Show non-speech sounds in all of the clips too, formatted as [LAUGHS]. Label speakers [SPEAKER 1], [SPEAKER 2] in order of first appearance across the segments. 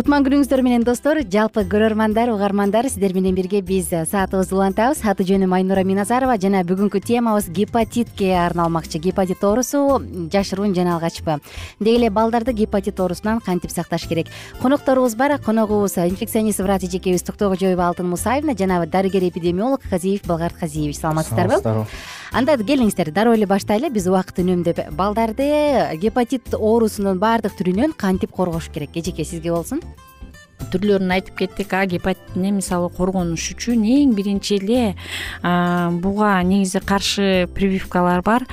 [SPEAKER 1] кутман күнүңүздөр менен достор жалпы көрөрмандар угармандар сиздер менен бирге биз саатыбызды улантабыз. Аты жөнүм айнура миназарова жана бүгүнкү темабыз гепатитке арналмакчы. Гепатит оорусу жашыруун жана алгачпы деги эле балдарды гепатит оорусунан кантип сакташ керек? Конокторубуз бар коногубуз инфекционист врач эжекебиз токтогожоева алтын мусаевна жана дарыгер эпидемиолог казиев балгарт казиевич саламатсыздарбы анда келиңиздер дароо эле баштайлы биз убакыт үнөмдөп балдарды гепатит оорусунун баардык түрүнөн кантип коргош керек? Эжеке сизге болсун
[SPEAKER 2] түрлөрүн айтып кеттик а гепатиттен мисалы коргонуш үчүн эң биринчи эле буга негизи каршы прививкалар бар.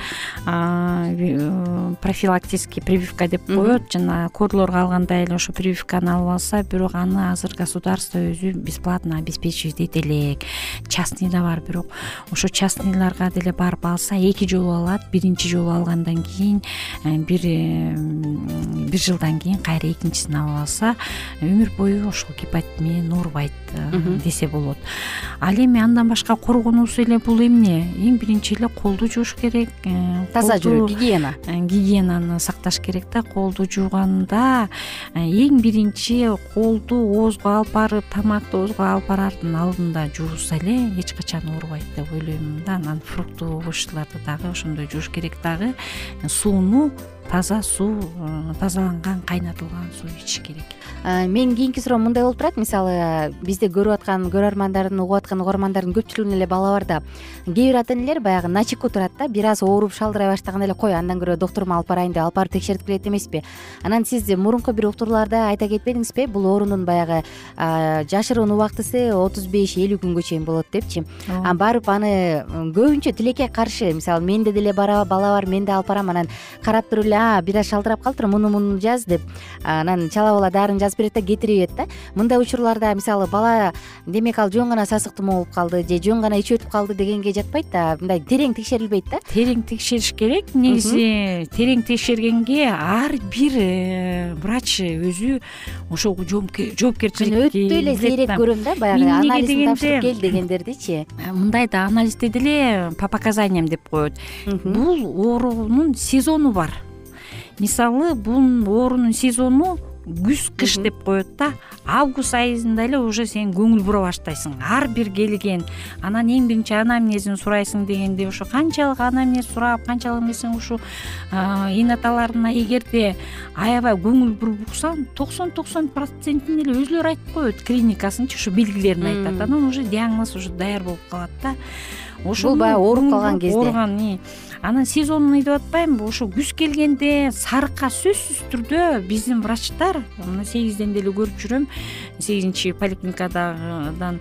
[SPEAKER 2] Профилактический прививка деп коет. Жана корлорго алганда эле ошо прививканы алып алса бирок аны азыр государство өзү бесплатно обеспечивать эте элек. Частный да бар бирок ошо частныйларга деле барып алса эки жолу алат. Биринчи жолу алгандан кийин э, бир э, бир жылдан кийин кайра экинчисин алып алса өмүр бою ошол гепатит менен оорубайт э, десе болот. Ал эми андан башка коргонуусу эле бул эмне? Эң биринчи эле колду жууш керек
[SPEAKER 1] э, таза жүрүү гигиена.
[SPEAKER 2] э, гигиенаны сакташ керек да колду жууганда. Эң биринчи колду оозго алып барып тамакты оозго алып барардын алдында жуурса эле эч качан оорубайт деп ойлойм да. Анан фруктовый овощларды дагы ошондой жууш керек дагы. Сууну таза суу тазаланган кайнатылган суу ичиш керек.
[SPEAKER 1] Менин кийинки суроом мындай болуп турат. Мисалы бизди көрүп аткан көрөрмандардын угуп аткан угармандардын көпчүлүгүнүн эле бала бар да кээ бир ата энелер баягы начеку турат да бир аз ооруп шалдырай баштаганда эле кой андан көрө доктурума алып барайын деп алып барып текшертип келет эмеспи? Анан сиз мурунку бир уктурууларда айта кетпедиңизби бул оорунун баягы жашыруун убактысы отуз беш элүү күнгө чейин болот депчи. Барып аны көбүнчө тилекке каршы мисалы менде деле бала бар мен да алып барам анан карап туруп эле бир аз шалдырап калыптыр муну муну жаз деп анан чала була дарыны жазып берет да кетире берет да. Мындай учурларда мисалы бала демек ал жөн гана сасык тумоо болуп калды же жөн гана ичип өтүп калды дегенге жатпайт да мындай терең текшерилбейт да.
[SPEAKER 2] Терең текшериш керек. Негизи терең текшергенге ар бир э, врач өзү ошого жоопкерчилик
[SPEAKER 1] мен өтө эле сейрек көрөм да баягы анализин тапшырып кел дегендердичи
[SPEAKER 2] э, мындай да анализде деле по показаниям деп коет. Бул оорунун сезону бар мисалы бул оорунун сезону күз кыш деп коет да август айында эле уже сен көңүл бура баштайсың. Ар бир келген анан эң биринчи анамнезин сурайсың дегенде ошо канчалык анамнез сурап канчалык ушу эне аталарына эгерде аябай көңүл буруп уксаң токсон токсон процентин эле өзүлөрү айтып коет клиникасынчы ушу белгилерин айтат. Анан уже диагноз уже даяр болуп калат да.
[SPEAKER 1] Ошол бул баягы ооруп калган кезде.
[SPEAKER 2] ооруган анан сезонный деп атпаймынбы ошо күз келгенде сарыкка сөзсүз түрдө биздин врачтар мына сегизден деле көрүп жүрөм сегизинчи поликлиникададан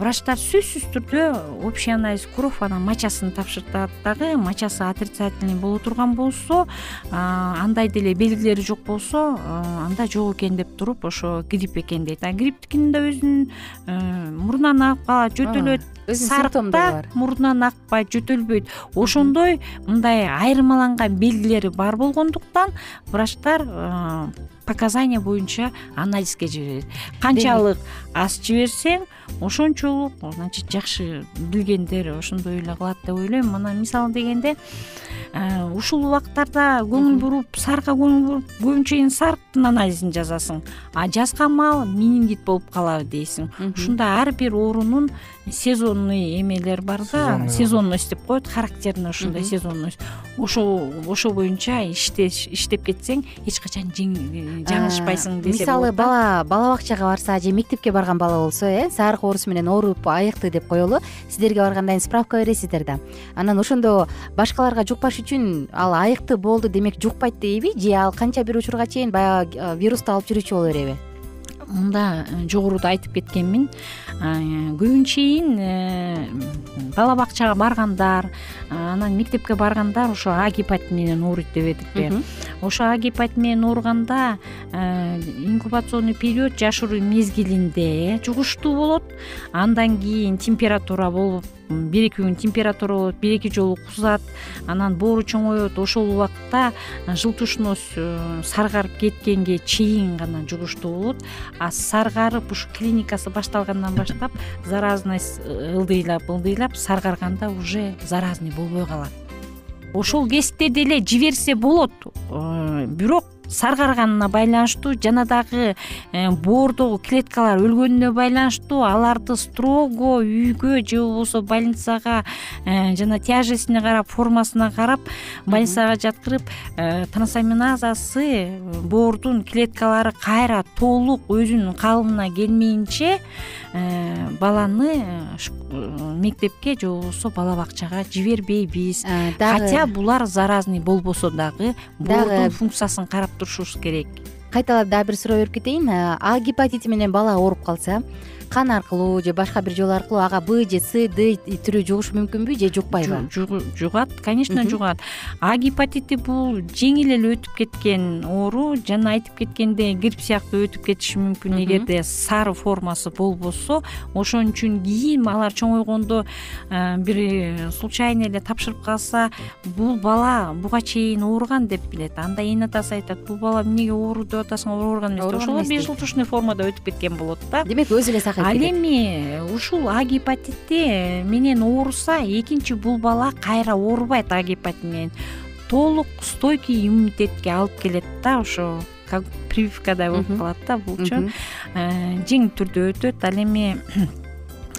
[SPEAKER 2] врачтар сөзсүз түрдө общий анализ кровь анан мочасын тапшыртат. Дагы мочасы отрицательный боло турган болсо андай деле белгилери жок болсо анда жок экен деп туруп ошо грипп экен дейт. А грипптикинин да өзүнүн э, мурунан агып калат жөтөлөт сарыкта мурунан акпайт жөтөлбөйт. Ошондой мындай айырмаланган белгилери бар болгондуктан врачтар показания боюнча анализге жиберет. Канчалык аз жиберсең ошончолук значит жакшы билгендер ошондой эле кылат деп ойлойм. Анан мисалы дегенде э, ушул убактарда көңүл буруп сарыкка көңүл буруп көбүнчө эми сарыктын анализин жазасың. А жазган маалы менингит болуп калабы дейсиң. Ушундай ар бир оорунун сезонный эмелери бар да сезонность деп коет характерный ушундай сезонность. Ошо ошо боюнча иштеп кетсең эч качан жаңылышпайсың десе
[SPEAKER 1] мисалы бала бала бакчага барса же мектепке барган бала болсо э сарык оорусу менен ооруп айыкты деп коелу сиздерге баргандан кийин справка бересиздер да. Анан ошондо башкаларга жукпаш үчүн ал айыкты болду демек жукпайт дейби же ал канча бир учурга чейин баягы э, вирусту алып жүрүүчү боло береби
[SPEAKER 2] мында жогоруда айтып кеткенмин. Көбүнчейин э, бала бакчага баргандар анан мектепке баргандар ошо а гепатит менен ооруйт дебедикпи ошо а гепатит менен ооруганда инкубационный период жашыруу мезгилинде жугуштуу болот. Андан кийин температура болуп бир эки күн температура болот бир эки жолу кузат анан боору чоңоет ошол убакта жылтушность э, саргарып кеткенге чейин гана жугуштуу болот. А саргарып ушу клиникасы башталгандан баштап [LAUGHS] заразность э, ылдыйлап ылдыйлап саргарганда уже заразный болбой калат. Ошол кезде деле жиберсе болот э, бирок саргарганына байланыштуу жана дагы э, боордогу клеткалар өлгөнүнө байланыштуу аларды строго үйгө же болбосо больницага э, жана тяжестине карап формасына карап больницага жаткырып э, трансаминазасы боордун клеткалары кайра толук өзүнүн калыбына келмейинче баланы мектепке же болбосо бала бакчага жибербейбиз хотя булар заразный болбосо дагы боордун функциясын карап турушубуз керек.
[SPEAKER 1] Кайталап дагы бир суроо берип кетейин. А гепатити менен бала ооруп калса кан аркылуу же башка бир жол аркылуу ага б же с д түрү жугушу мүмкүнбү же жукпайбы?
[SPEAKER 2] Жугат конечно жугат. А гепатити бул жеңил эле өтүп кеткен оору жана айтып кеткендей грипп сыяктуу өтүп кетиши мүмкүн. Эгерде сары формасы болбосо ошон үчүн кийин алар чоңойгондо э, бир случайно эле тапшырып калса бул бала буга чейин ооруган деп билет. Анда эне атасы айтат бул бала эмнеге оору деп. Атасың ооруган эмес ошол безжелтушный формада өтүп кеткен болот да.
[SPEAKER 1] Демек өзү эле
[SPEAKER 2] ал эми ушул а гепатити менен ооруса экинчи бул бала кайра оорубайт а гепатит менен. Толук стойкий иммунитетке алып келет да ошо как прививкадай болуп калат да булчу. Э, жеңил түрдө өтөт. Ал эми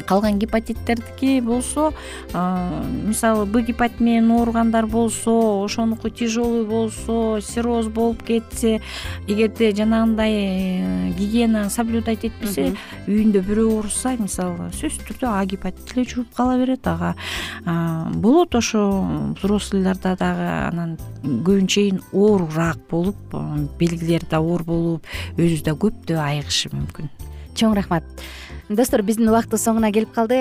[SPEAKER 2] калган гепатиттердики болсо мисалы б гепатит менен ооругандар болсо ошонуку тяжелый болсо цирроз болуп кетсе эгерде жанагындай э, гигиенаны соблюдать этпесе үйүндө бирөө ооруса мисалы сөзсүз түрдө а гепатит эле жугуп кала берет ага. Болот ошо взрослыйларда дагы анан көбүнчөйүн оорураак болуп белгилери да оор болуп өзү да көптөй айыгышы мүмкүн.
[SPEAKER 1] Чоң рахмат достор биздин убактыбыз соңуна келип калды.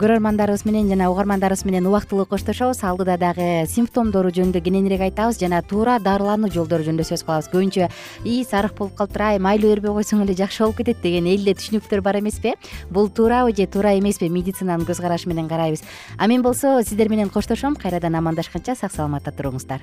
[SPEAKER 1] Көрөрмандарыбыз менен жана угармандарыбыз менен убактылуу коштошобуз. Алдыда дагы симптомдору жөнүндө кененирээк айтабыз жана туура дарылануу жолдору жөнүндө сөз кылабыз. Көбүнчө ии сарык болуп калыптыр ай майлы бербей койсоң эле жакшы болуп кетет деген элде түшүнүктөр бар эмеспи. Бул туурабы же туура эмеспи медицинанын көз карашы менен карайбыз. А мен болсо сиздер менен коштошом. Кайрадан амандашканча сак саламатта туруңуздар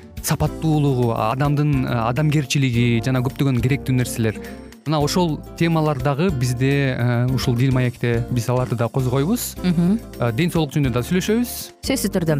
[SPEAKER 3] сапаттуулугу адамдын э, адамгерчилиги жана көптөгөн керектүү нерселер. Мына ошол темалар дагы бизде ушул дил маекте биз аларды да козгойбуз. Ден соолук жөнүндө да сүйлөшөбүз.
[SPEAKER 1] Сөзсүз түрдө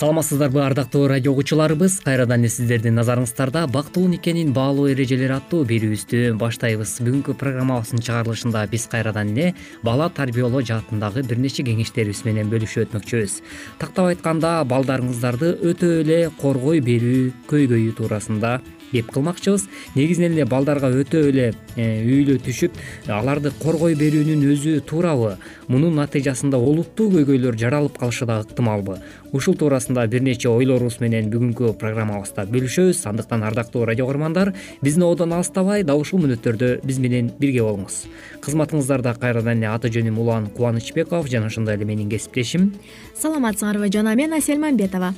[SPEAKER 4] саламатсыздарбы ардактуу радио угуучуларыбыз кайрадан эле сиздердин назарыңыздарда бактылуу никенин баалуу эрежелери аттуу берүүбүздү баштайбыз. Бүгүнкү программабыздын чыгарылышында биз кайрадан эле бала тарбиялоо жаатындагы бир нече кеңештерибиз менен бөлүшүп өтмөкчүбүз. Тактап айтканда балдарыңыздарды өтө эле коргой берүү көйгөйү туурасында кеп кылмакчыбыз. Негизинен эле балдарга өтө эле э, үйлө түшүп аларды коргой берүүнүн өзү туурабы мунун натыйжасында олуттуу көйгөйлөр жаралып калышы дагы ыктымалбы. Ушул туурасында бир нече ойлорубуз менен бүгүнкү программабызда бөлүшөбүз. Андыктан ардактуу радио кугармандар биздин ободон алыстабай дал ушул мүнөттөрдө биз менен бирге болуңуз. Кызматыңыздарда кайрадан эле аты жөнүм улан кубанычбеков жана ошондой эле менин кесиптешим.
[SPEAKER 5] Саламатсыңарбы жана мен асель мамбетова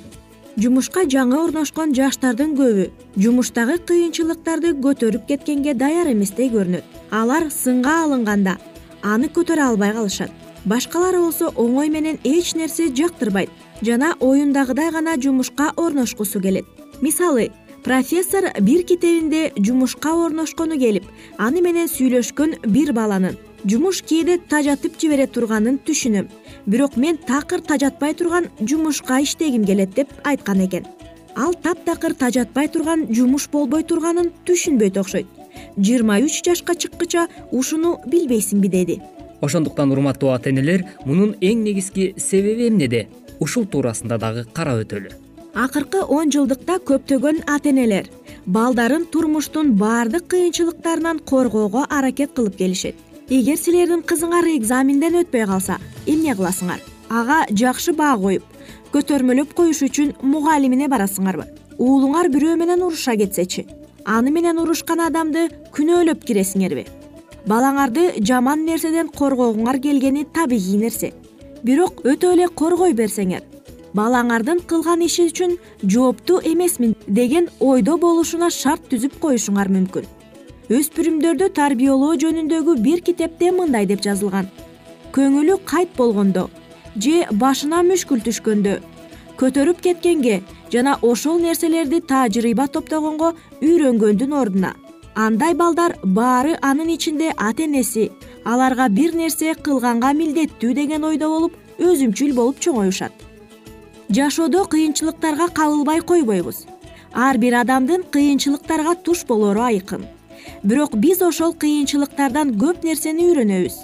[SPEAKER 5] жумушка жаңы орношкон жаштардын көбү. Жумуштагы кыйынчылыктарды көтөрүп кеткенге даяр эместей көрүнөт. Алар сынга алынганда аны көтөрө албай калышат. Башкалары болсо оңой менен эч нерсе жактырбайт жана оюндагыдай гана жумушка орношкусу келет. Мисалы профессор бир китебинде жумушка орношкону келип аны менен сүйлөшкөн бир баланын жумуш кээде тажатып жибере турганын түшүнөм. Бирок мен такыр тажатпай турган жумушка иштегим келет деп айткан экен. Ал таптакыр тажатпай турган жумуш болбой турганын түшүнбөйт окшойт жыйырма үч жашка чыккыча ушуну билбейсиңби деди
[SPEAKER 4] ошондуктан урматтуу ата энелер мунун эң негизги себеби эмнеде ушул туурасында дагы карап өтөлү.
[SPEAKER 5] Акыркы он жылдыкта көптөгөн ата энелер балдарын турмуштун баардык кыйынчылыктарынан коргоого аракет кылып келишет эгер силердин кызыңар экзаменден өтпөй калса эмне кыласыңар? Ага жакшы баа коюп көтөрмөлөп коюш үчүн мугалимине барасыңарбы. Уулуңар бирөө менен уруша кетсечи аны менен урушкан адамды күнөөлөп киресиңерби. Балаңарды жаман нерседен коргогуңар келгени табигый нерсе. Бирок өтө эле коргой берсеңер балаңардын кылган иши үчүн жооптуу эмесмин деген ойдо болушуна шарт түзүп коюшуңар мүмкүн өспүрүмдөрдү тарбиялоо жөнүндөгү бир китепте мындай деп жазылган. Көңүлү кайт болгондо же башына мүшкүл түшкөндө. Көтөрүп кеткенге жана ошол нерселерди тажрыйба топтогонго үйрөнгөндүн ордуна. Андай балдар баары анын ичинде ата энеси аларга бир нерсе кылганга милдеттүү деген ойдо болуп өзүмчүл болуп чоңоюшат. Жашоодо кыйынчылыктарга кабылбай койбойбуз. Ар бир адамдын кыйынчылыктарга туш болору айкын бирок биз ошол кыйынчылыктардан көп нерсени үйрөнөбүз.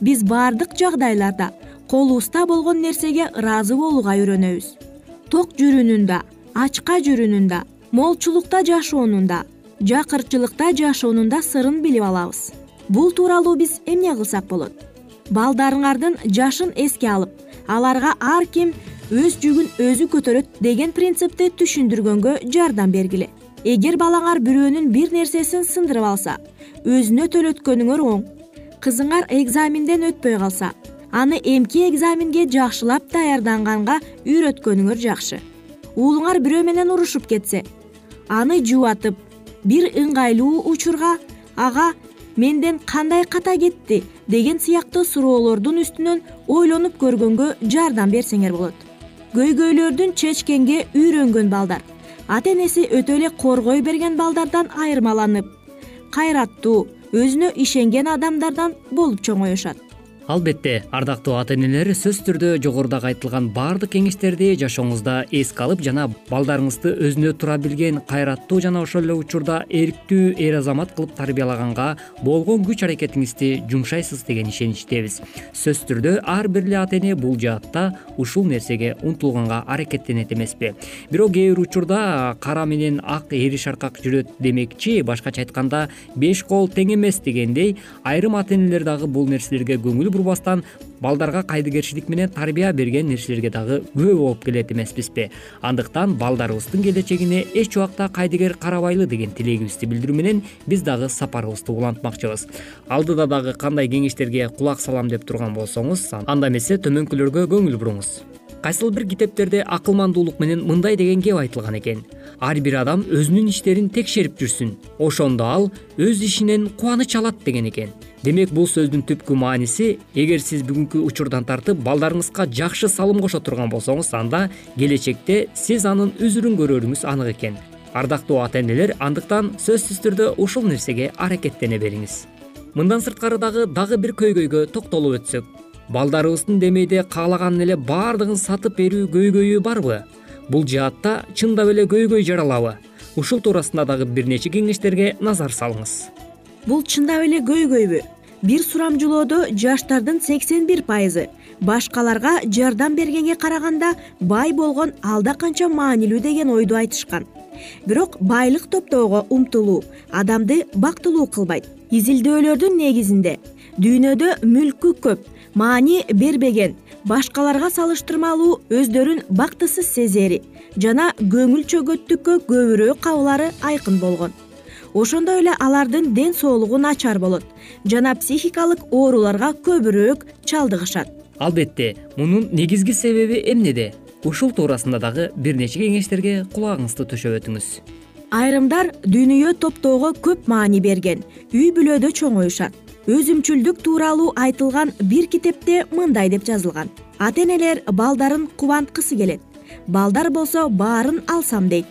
[SPEAKER 5] Биз баардык жагдайларда колубузда болгон нерсеге ыраазы болууга үйрөнөбүз. Ток жүрүүнүн да ачка жүрүүнүн да молчулукта жашоонун да жакырчылыкта жашоонун да сырын билип алабыз. Бул тууралуу биз эмне кылсак болот? Балдарыңардын жашын эске алып аларга ар ким өз жүгүн өзү көтөрөт деген принципти түшүндүргөнгө жардам бергиле эгер балаңар бирөөнүн бир нерсесин сындырып алса өзүнө төлөткөнүңөр оң. Кызыңар экзаменден өтпөй калса аны эмки экзаменге жакшылап даярданганга үйрөткөнүңөр жакшы. Уулуңар бирөө менен урушуп кетсе аны жубатып бир ыңгайлуу учурга ага менден кандай ката кетти? деген сыяктуу суроолордун үстүнөн ойлонуп көргөнгө жардам берсеңер болот. Көйгөйлөрдүн чечкенге үйрөнгөн балдар ата энеси өтө эле коргой берген балдардан айырмаланып кайраттуу өзүнө ишенген адамдардан болуп чоңоюшат
[SPEAKER 4] албетте ардактуу ата энелер сөзсүз түрдө жогорудагы айтылган баардык кеңештерди жашооңузда эске алып жана балдарыңызды өзүнө тура билген кайраттуу жана ошол эле учурда эрктүү эр азамат кылып тарбиялаганга болгон күч аракетиңизди жумшайсыз деген ишеничтебиз. Сөзсүз түрдө ар бир эле ата эне бул жаатта ушул нерсеге умтулганга аракеттенет эмеспи. Бирок кээ бир учурда кара менен ак эри шаркак жүрөт демекчи башкача айтканда беш кол тең эмес дегендей айрым ата энелер дагы бул нерселерге көңүл бурбастан балдарга кайдыгерчилик менен тарбия берген нерселерге дагы күбө болуп келет эмеспизби. Андыктан балдарыбыздын келечегине эч убакта кайдыгер карабайлы деген тилегибизди билдирүү менен биз дагы сапарыбызды улантмакчыбыз. Алдыда дагы кандай кеңештерге кулак салам деп турган болсоңуз анда эмесе төмөнкүлөргө көңүл буруңуз кайсыл бир китептерде акылмандуулук менен мындай деген кеп айтылган экен. Ар бир адам өзүнүн иштерин текшерип жүрсүн. Ошондо ал өз ишинен кубаныч алат деген экен. Демек бул сөздүн түпкү мааниси эгер сиз бүгүнкү учурдан тартып балдарыңызга жакшы салым кошо турган болсоңуз анда келечекте сиз анын үзүрүн көрөрүңүз анык экен. Ардактуу ата энелер андыктан сөзсүз түрдө ушул нерсеге аракеттене бериңиз. Мындан сырткары дагы дагы бир көйгөйгө токтолуп өтсөк балдарыбыздын демейде каалаганын эле баардыгын сатып берүү көйгөйү барбы? Бул жаатта чындап эле көйгөй жаралабы. Ушул туурасында дагы бир нече кеңештерге назар салыңыз.
[SPEAKER 5] Бул чындап эле көйгөйбү. Бир сурамжылоодо жаштардын сексен бир пайызы. Башкаларга жардам бергенге караганда бай болгон алда канча маанилүү деген ойду айтышкан. Бирок байлык топтоого умтулуу адамды бактылуу кылбайт. Изилдөөлөрдүн негизинде дүйнөдө мүлкү көп маани бербеген башкаларга салыштырмалуу өздөрүн бактысыз сезери жана көңүл чөгөттүккө көбүрөөк кабылары айкын болгон. Ошондой эле алардын ден соолугу начар болот жана психикалык ооруларга көбүрөөк чалдыгышат.
[SPEAKER 4] Албетте мунун негизги себеби эмнеде? Ушул туурасында дагы бир нече кеңештерге кулагыңызды төшөп өтүңүз.
[SPEAKER 5] Айрымдар дүйнөйө топтоого көп маани берген үй бүлөдө чоңоюшат өзүмчүлдүк тууралуу айтылган бир китепте мындай деп жазылган. Ата энелер балдарын кубанткысы келет. Балдар болсо баарын алсам дейт.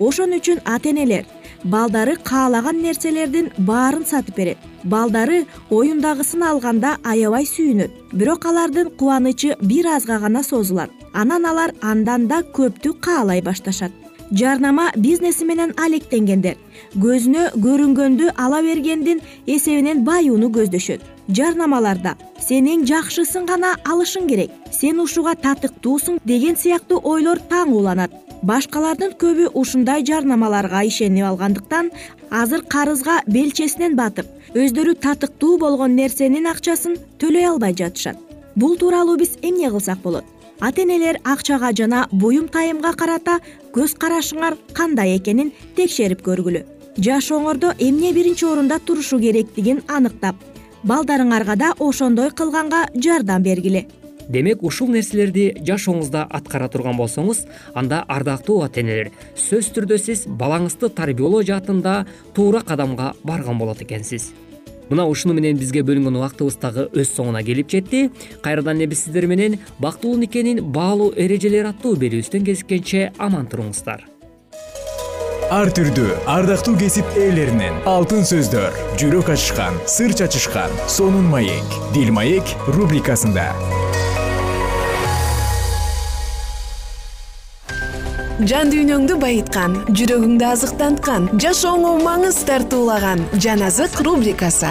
[SPEAKER 5] Ошон үчүн ата энелер балдары каалаган нерселердин баарын сатып берет. Балдары оюндагысын алганда аябай сүйүнөт. Бирок алардын кубанычы бир азга гана созулат. Анан алар андан да көптү каалай башташат жарнама бизнеси менен алектенгендер. Көзүнө көрүнгөндү ала бергендин эсебинен баюуну көздөшөт. Жарнамаларда сен эң жакшысын гана алышың керек сен ушуга татыктуусуң деген сыяктуу ойлор таң уланат. Башкалардын көбү ушундай жарнамаларга ишенип алгандыктан азыр карызга белчесинен батып өздөрү татыктуу болгон нерсенин акчасын төлөй албай жатышат. Бул тууралуу биз эмне кылсак болот? Ата энелер акчага жана буюм тайымга карата көз карашыңар кандай экенин текшерип көргүлө. Жашооңордо эмне биринчи орунда турушу керектигин аныктап балдарыңарга да ошондой кылганга жардам бергиле.
[SPEAKER 4] Демек ушул нерселерди жашооңузда аткара турган болсоңуз анда ардактуу ата энелер сөзсүз түрдө сиз балаңызды тарбиялоо жаатында туура кадамга барган болот экенсиз мына ушуну менен бизге бөлүнгөн убактыбыз дагы өз соңуна келип жетти. Кайрадан эле биз сиздер менен бактылуу никенин баалуу эрежелери аттуу берүүбүздөн кезишкенче аман туруңуздар.
[SPEAKER 6] Ар түрдүү ардактуу кесип ээлеринен алтын сөздөр жүрөк ачышкан сыр чачышкан сонун маек дил маек рубрикасында
[SPEAKER 7] жан дүйнөңдү байыткан жүрөгүңдү азыктанткан жашооңо маңыз тартуулаган жан азык рубрикасы.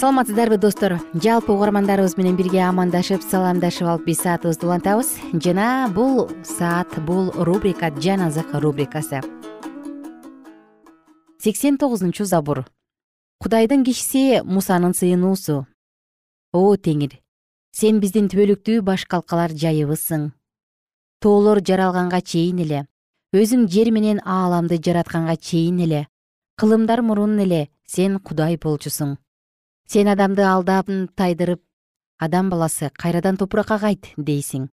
[SPEAKER 1] Саламатсыздарбы достор. Жалпы угармандарыбыз менен бирге амандашып саламдашып алып биз саатыбызды улантабыз. Жана бул саат бул рубрика жан азык рубрикасы. Сексен тогузунчу забур кудайдын кишиси мусанын сыйынуусу о теңир сен биздин түбөлүктүү баш калкалар жайыбызсың. Тоолор жаралганга чейин эле өзүң жер менен ааламды жаратканга чейин эле кылымдар мурун эле сен кудай болчусуң. Сен адамды алдан тайдырып адам баласы кайрадан топуракка кайт дейсиң.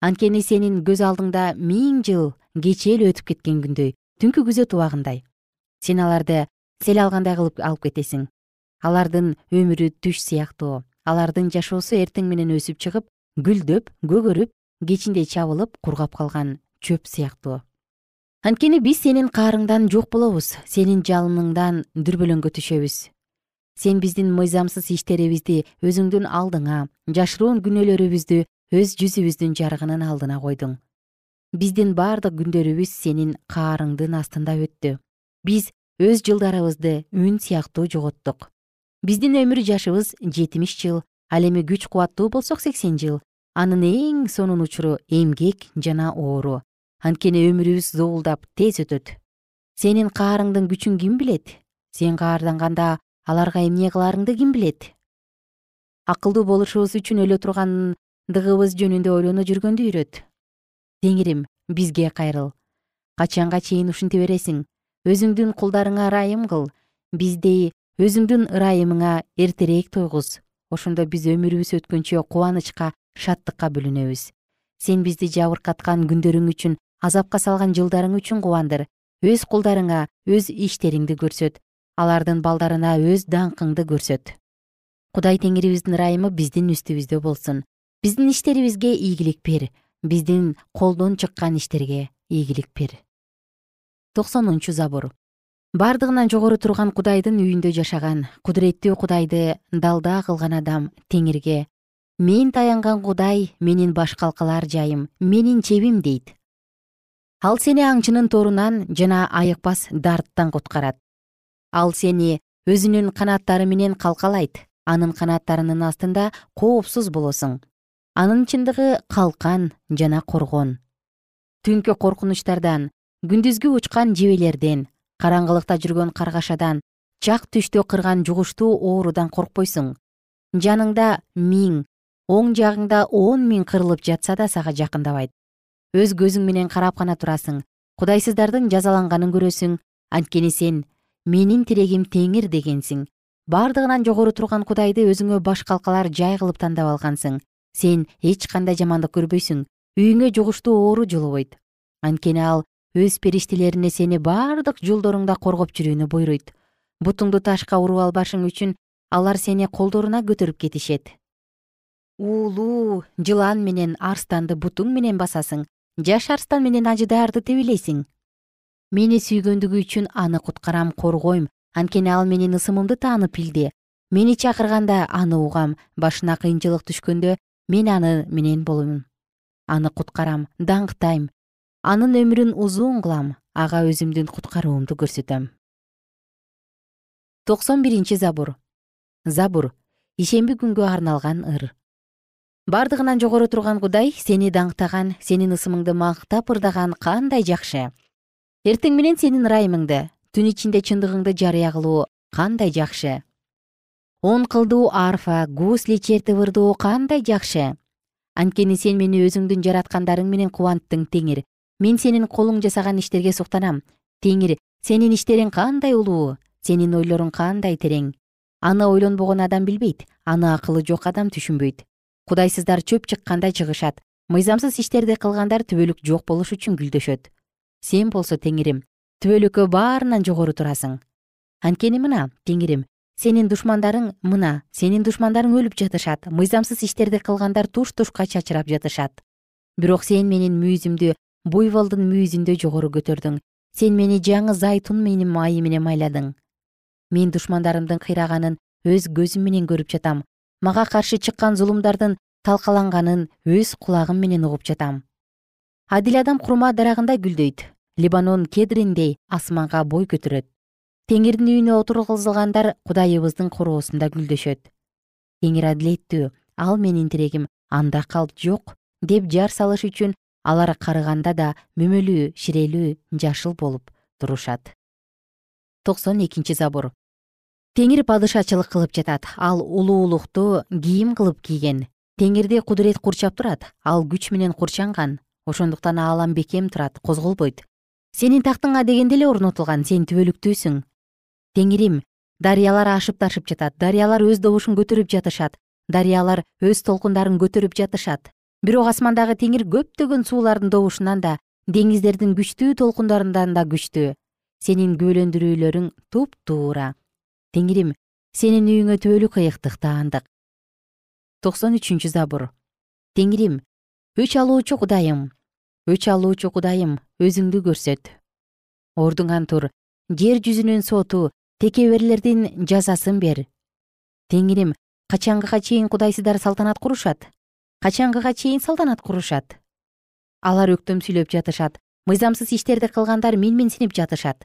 [SPEAKER 1] Анткени сенин көз алдыңда миң жыл кечээ өтүп кеткен күндөй түнкү күзөт убагындай сен аларды сел алгандай кылып алып кетесиң. Алардын өмүрү түш сыяктуу. Алардын жашоосу эртең менен өсүп чыгып гүлдөп көгөрүп кечинде чабылып кургап калган чөп сыяктуу. Анткени биз сенин каарыңдан жок болобуз. Сенин жалыныңдан дүрбөлөңгө түшөбүз. Сен биздин мыйзамсыз иштерибизди өзүңдүн алдыңа жашыруун күнөөлөрүбүздү өз жүзүбүздүн жарыгынын алдына койдуң. Биздин бардык күндөрүбүз сенин каарыңдын астында өттү. Биз өз жылдарыбызды үн сыяктуу жоготтук. Биздин өмүр жашыбыз жетимиш жыл ал эми күч кубаттуу болсок сексен жыл. Анын эң сонун учуру эмгек жана оору. Анткени өмүрүбүз зоулдап тез өтөт. Сенин каарыңдын күчүн ким билет? Сен каарданганда аларга эмне кыларыңды ким билет? Акылдуу болушубуз үчүн өлө тургандыгыбыз жөнүндө ойлоно жүргөндү үйрөт теңирим бизге кайрыл. Качанга чейин ушинте бересиң өзүңдүн кулдарыңа ырайым кыл. Бизди өзүңдүн ырайымыңа эртерээк тойгуз. Ошондо биз өмүрүбүз өткөнчө кубанычка шаттыкка бөлөнөбүз сен бизди жабыркаткан күндөрүң үчүн азапка салган жылдарың үчүн кубандыр. Өз кулдарыңа өз иштериңди көрсөт. Алардын балдарына өз даңкыңды көрсөт. Кудай теңирибиздин ырайымы биздин үстүбүздө болсун. Биздин иштерибизге ийгилик бер биздин колдон чыккан иштерге ийгилик бер токсонунчу забур бардыгынан жогору турган кудайдын үйүндө жашаган кудуреттүү кудайды далда кылган адам теңирге мен таянган кудай менин баш калкалар жайым менин чебим дейт. Ал сени аңчынын торунан жана айыкпас дарттан куткарат. Ал сени өзүнүн канаттары менен калкалайт анын канаттарынын астында коопсуз болосуң. Анын чындыгы калкан жана коргон. Коркунучтардан күндүзгү учкан жебелерден караңгылыкта жүргөн каргашадан чак түштө кырган жугуштуу оорудан коркпойсуң. Жаныңда миң оң жагыңда он миң кырылып жатса да сага жакындабайт. Өз көзүң менен карап гана турасың. Кудайсыздардын жазаланганын көрөсүң. Анткени сен менин тирегим теңир дегенсиң. Бардыгынан жогору турган кудайды өзүңө баш калкалар жай кылып тандап алгансың. Сен эч кандай жамандык көрбөйсүң. Үйүңө жугуштуу оору жолобойт. Анткени ал өз периштелерине сени бардык жолдоруңда коргоп жүрүүнү буйруйт. Бутуңду ташка уруп албашың үчүн алар сени колдоруна көтөрүп кетишет. Уулуу жылан менен арстанды бутуң менен басасың жаш арстан менен ажыдарды тебелейсиң мени сүйгөндүгү үчүн аны куткарам коргойм. Анткени ал менин ысымымды таанып билди мени чакырганда аны угам башына кыйынчылык түшкөндө мен аны менен болом аны куткарам даңктайм анын өмүрүн узун кылам ага өзүмдүн куткаруумду көрсөтөм. Токсон биринчи забур. Забур ишемби күнгө арналган ыр. Бардыгынан жогору турган кудай сени даңктаган сенин ысымыңды мактап ырдаган кандай жакшы. Эртең менен сенин ырайымыңды түн ичинде чындыгыңды жарыя кылуу кандай жакшы. Он кылдуу арфа гусли чертип ырдоо кандай жакшы. Анткени сен мени өзүңдүн жараткандарың менен кубанттың теңир мен сенин колуң жасаган иштерге суктанам теңир сенин иштериң кандай улуу? Сенин ойлоруң кандай терең? Аны ойлонбогон адам билбейт аны акылы жок адам түшүнбөйт. Кудайсыздар чөп чыкканда чыгышат. Мыйзамсыз иштерди кылгандар түбөлүк жок болуш үчүн гүлдөшөт сен болсо теңирим түбөлүккө баарынан жогору турасың. Анткени мына теңирим сенин душмандарың мына сенин душмандарың өлүп жатышат. Мыйзамсыз иштерди кылгандар туш тушка чачырап жатышат. Бирок сен менин мүйүзүмдү буйволдун мүйүзүндөй жогору көтөрдүң. Сен мени жаңы зайтун менин майы менен майладың. Мен душмандарымдын кыйраганын өз көзүм менен көрүп жатам. Мага каршы чыккан зулумдардын талкаланганын өз кулагым менен угуп жатам. Адил адам курма дарагында гүлдөйт. Либанон кедриндей асманга бой көтөрөт теңирдин үйүнө отургузулгандар кудайыбыздын короосунда гүлдөшөт. Теңир адилеттүү ал менин тирегим анда калп жок деп жар салыш үчүн алар карыганда да мөмөлүү ширелүү жашыл болуп турушат. Токсон экинчи забур теңир падышачылык кылып жатат ал улуулукту кийим кылып кийген. Теңирди кудурет курчап турат ал күч менен курчанган. Ошондуктан аалам бекем турат козголбойт. Сенин тактыңа дегенде эле орнотулган сен түбөлүктүүсүң теңирим дарыялар ашып ташып жатат дарыялар өз добушун көтөрүп жатышат дарыялар өз толкундарын көтөрүп жатышат бирок асмандагы теңир көптөгөн суулардын добушунан да деңиздердин күчтүү толкундарынан да күчтүү. Сенин күбөлөндүрүүлөрүң туптуура теңирим сенин үйүңө түбөлүк ыйыктык таандык. Токсон үчүнчү забур. Теңирим өч алуучу кудайым. Өч алуучу кудайым өзүңдү көрсөт. Ордуңан тур жер жүзүнүн соту текеберлердин жазасын бер. Теңирим качангыга чейин кудайсыздар салтанат курушат качангыга чейин салтанат курушат. Алар өктөм сүйлөп жатышат. Мыйзамсыз иштерди кылгандар менменсинип жатышат.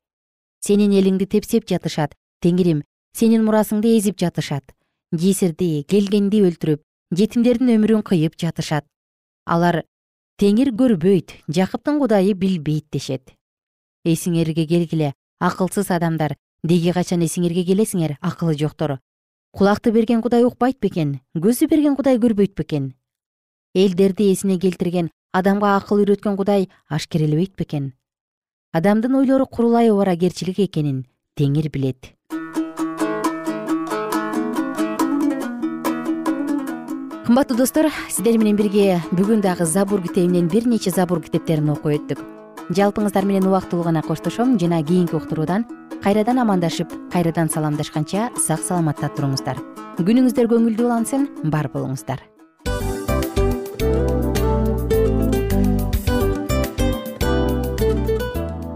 [SPEAKER 1] Сенин элиңди тепсеп жатышат. Теңирим сенин мурасыңды эзип жатышат. Жесирди келгенди өлтүрүп жетимдердин өмүрүн кыйып жатышат. Алар теңир көрбөйт жакыптын кудайы билбейт дешет. Эсиңерге келгиле акылсыз адамдар. Деги качан эсиңерге келесиңер акылы жоктор кулакты берген кудай укпайт бекен көзү берген кудай көрбөйт бекен элдерди эсине келтирген адамга акыл үйрөткөн кудай ашкерелебейт бекен. Адамдын ойлору курулай убаракерчилик экенин теңир билет. Кымбаттуу достор сиздер менен бирге бүгүн дагы забур китебинен бир нече забур китептерин окуп өттүк. Жалпыңыздар менен убактылуу гана коштошом жана кийинки уктуруудан кайрадан амандашып кайрадан саламдашканча сак саламатта туруңуздар. Күнүңүздөр көңүлдүү улансын бар болуңуздар